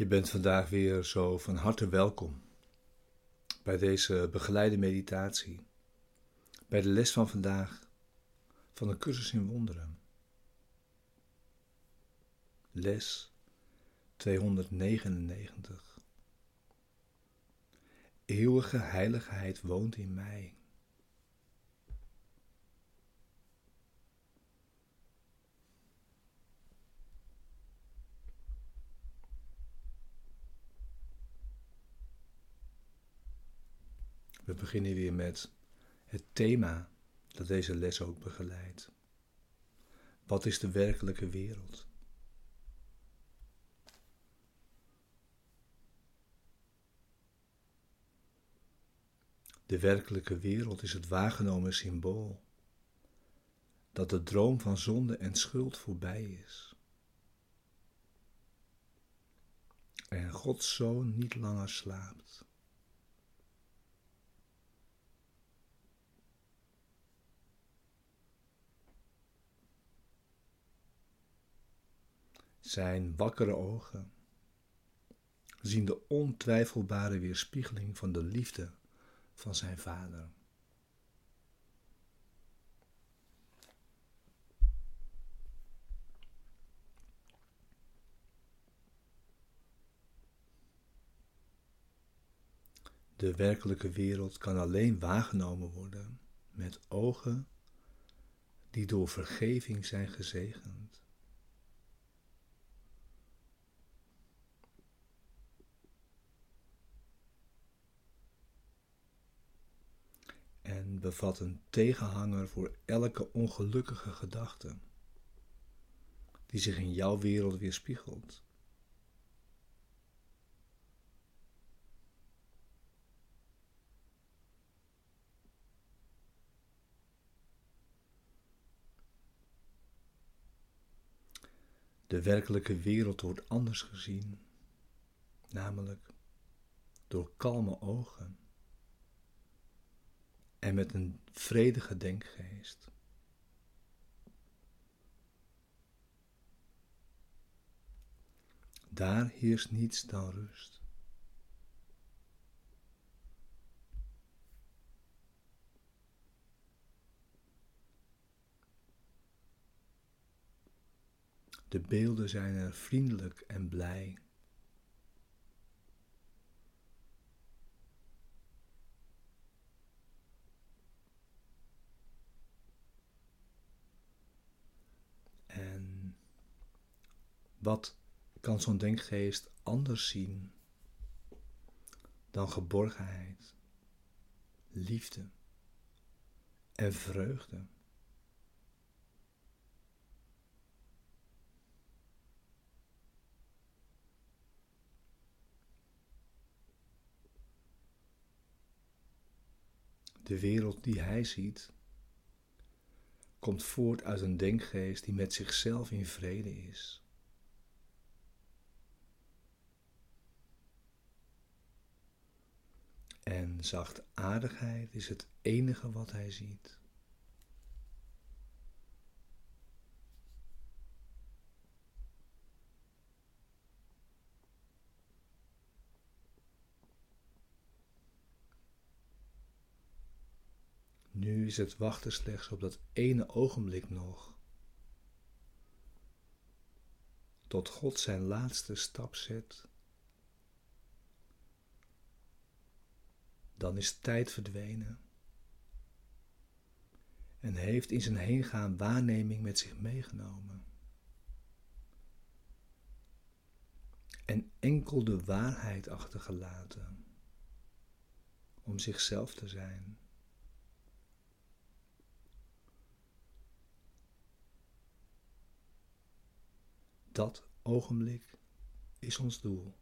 Je bent vandaag weer zo van harte welkom bij deze begeleide meditatie, bij de les van vandaag van de cursus in wonderen. Les 299. Eeuwige heiligheid woont in mij. We beginnen weer met het thema dat deze les ook begeleidt. Wat is de werkelijke wereld? De werkelijke wereld is het waargenomen symbool dat de droom van zonde en schuld voorbij is. En Gods Zoon niet langer slaapt. Zijn wakkere ogen zien de ontwijfelbare weerspiegeling van de liefde van zijn vader. De werkelijke wereld kan alleen waargenomen worden met ogen die door vergeving zijn gezegend. en bevat een tegenhanger voor elke ongelukkige gedachte die zich in jouw wereld weerspiegelt. De werkelijke wereld wordt anders gezien, namelijk door kalme ogen en met een vredige denkgeest. Daar heerst niets dan rust. De beelden zijn er vriendelijk en blij. Wat kan zo'n denkgeest anders zien dan geborgenheid, liefde en vreugde? De wereld die hij ziet, komt voort uit een denkgeest die met zichzelf in vrede is. En zachtaardigheid is het enige wat hij ziet. Nu is het wachten slechts op dat ene ogenblik nog. Tot God zijn laatste stap zet dan is tijd verdwenen en heeft in zijn heengaan waarneming met zich meegenomen. En enkel de waarheid achtergelaten om zichzelf te zijn. Dat ogenblik is ons doel.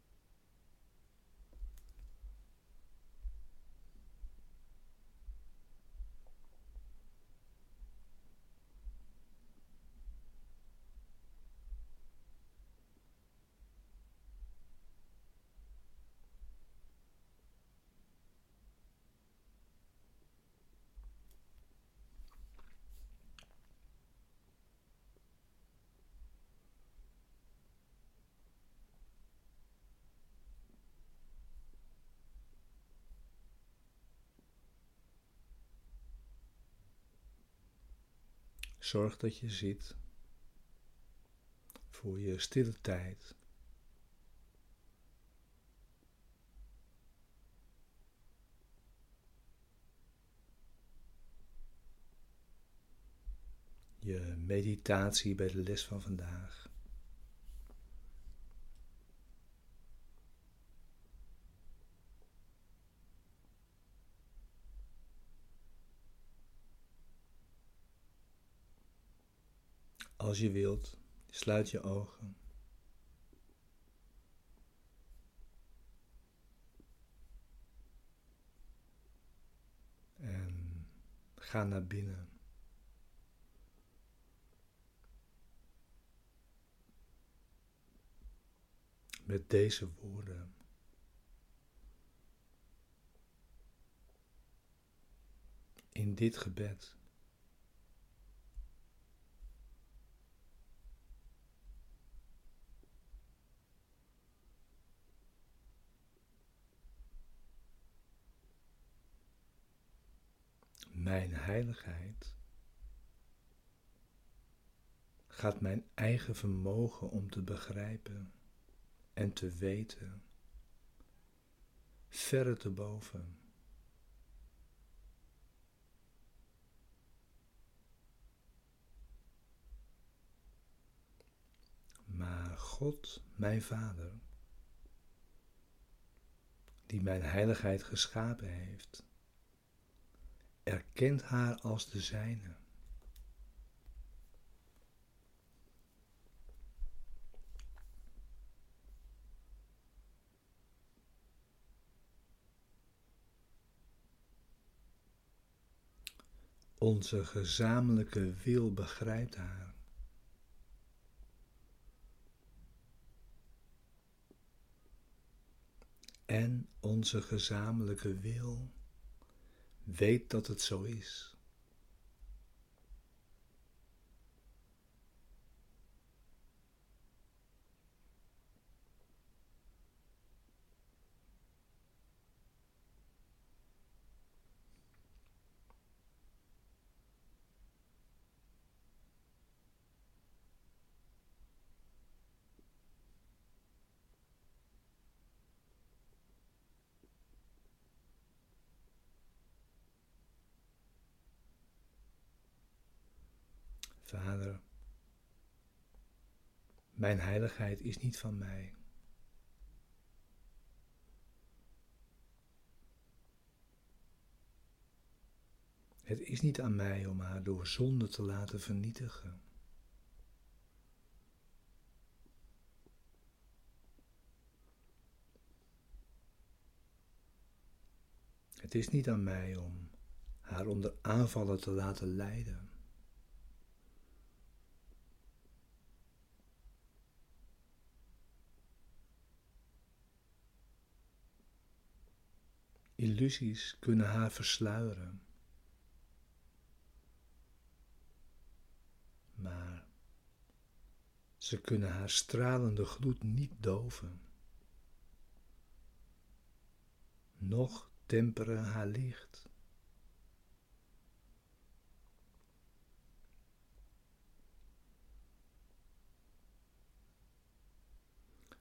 Zorg dat je zit voor je stille tijd. Je meditatie bij de les van vandaag. Als je wilt, sluit je ogen. En ga naar binnen. Met deze woorden. In dit gebed. Mijn heiligheid gaat mijn eigen vermogen om te begrijpen en te weten verre te boven. Maar God, mijn Vader, die mijn heiligheid geschapen heeft, erkent haar als de zijne. Onze gezamenlijke wil begrijpt haar. En onze gezamenlijke wil weet dat het zo is. Vader, mijn heiligheid is niet van mij. Het is niet aan mij om haar door zonde te laten vernietigen. Het is niet aan mij om haar onder aanvallen te laten lijden. Illusies kunnen haar versluieren. Maar ze kunnen haar stralende gloed niet doven. Noch temperen haar licht.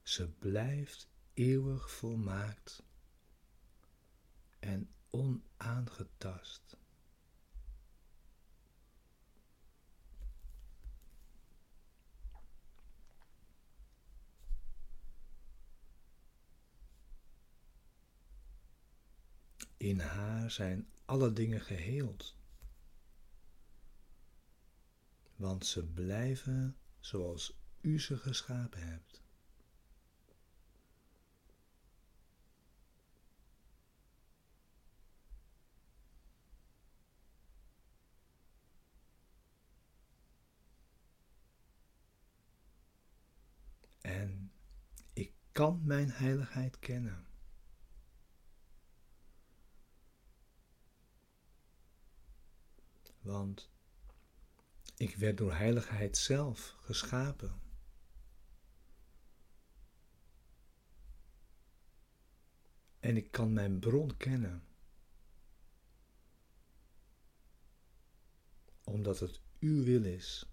Ze blijft eeuwig volmaakt en onaangetast. In haar zijn alle dingen geheeld, want ze blijven zoals u ze geschapen hebt. En ik kan mijn heiligheid kennen. Want ik werd door heiligheid zelf geschapen. En ik kan mijn bron kennen. Omdat het uw wil is.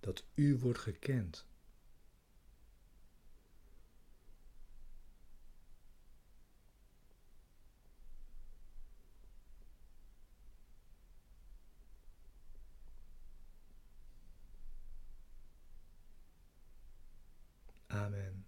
Dat u wordt gekend. Amen.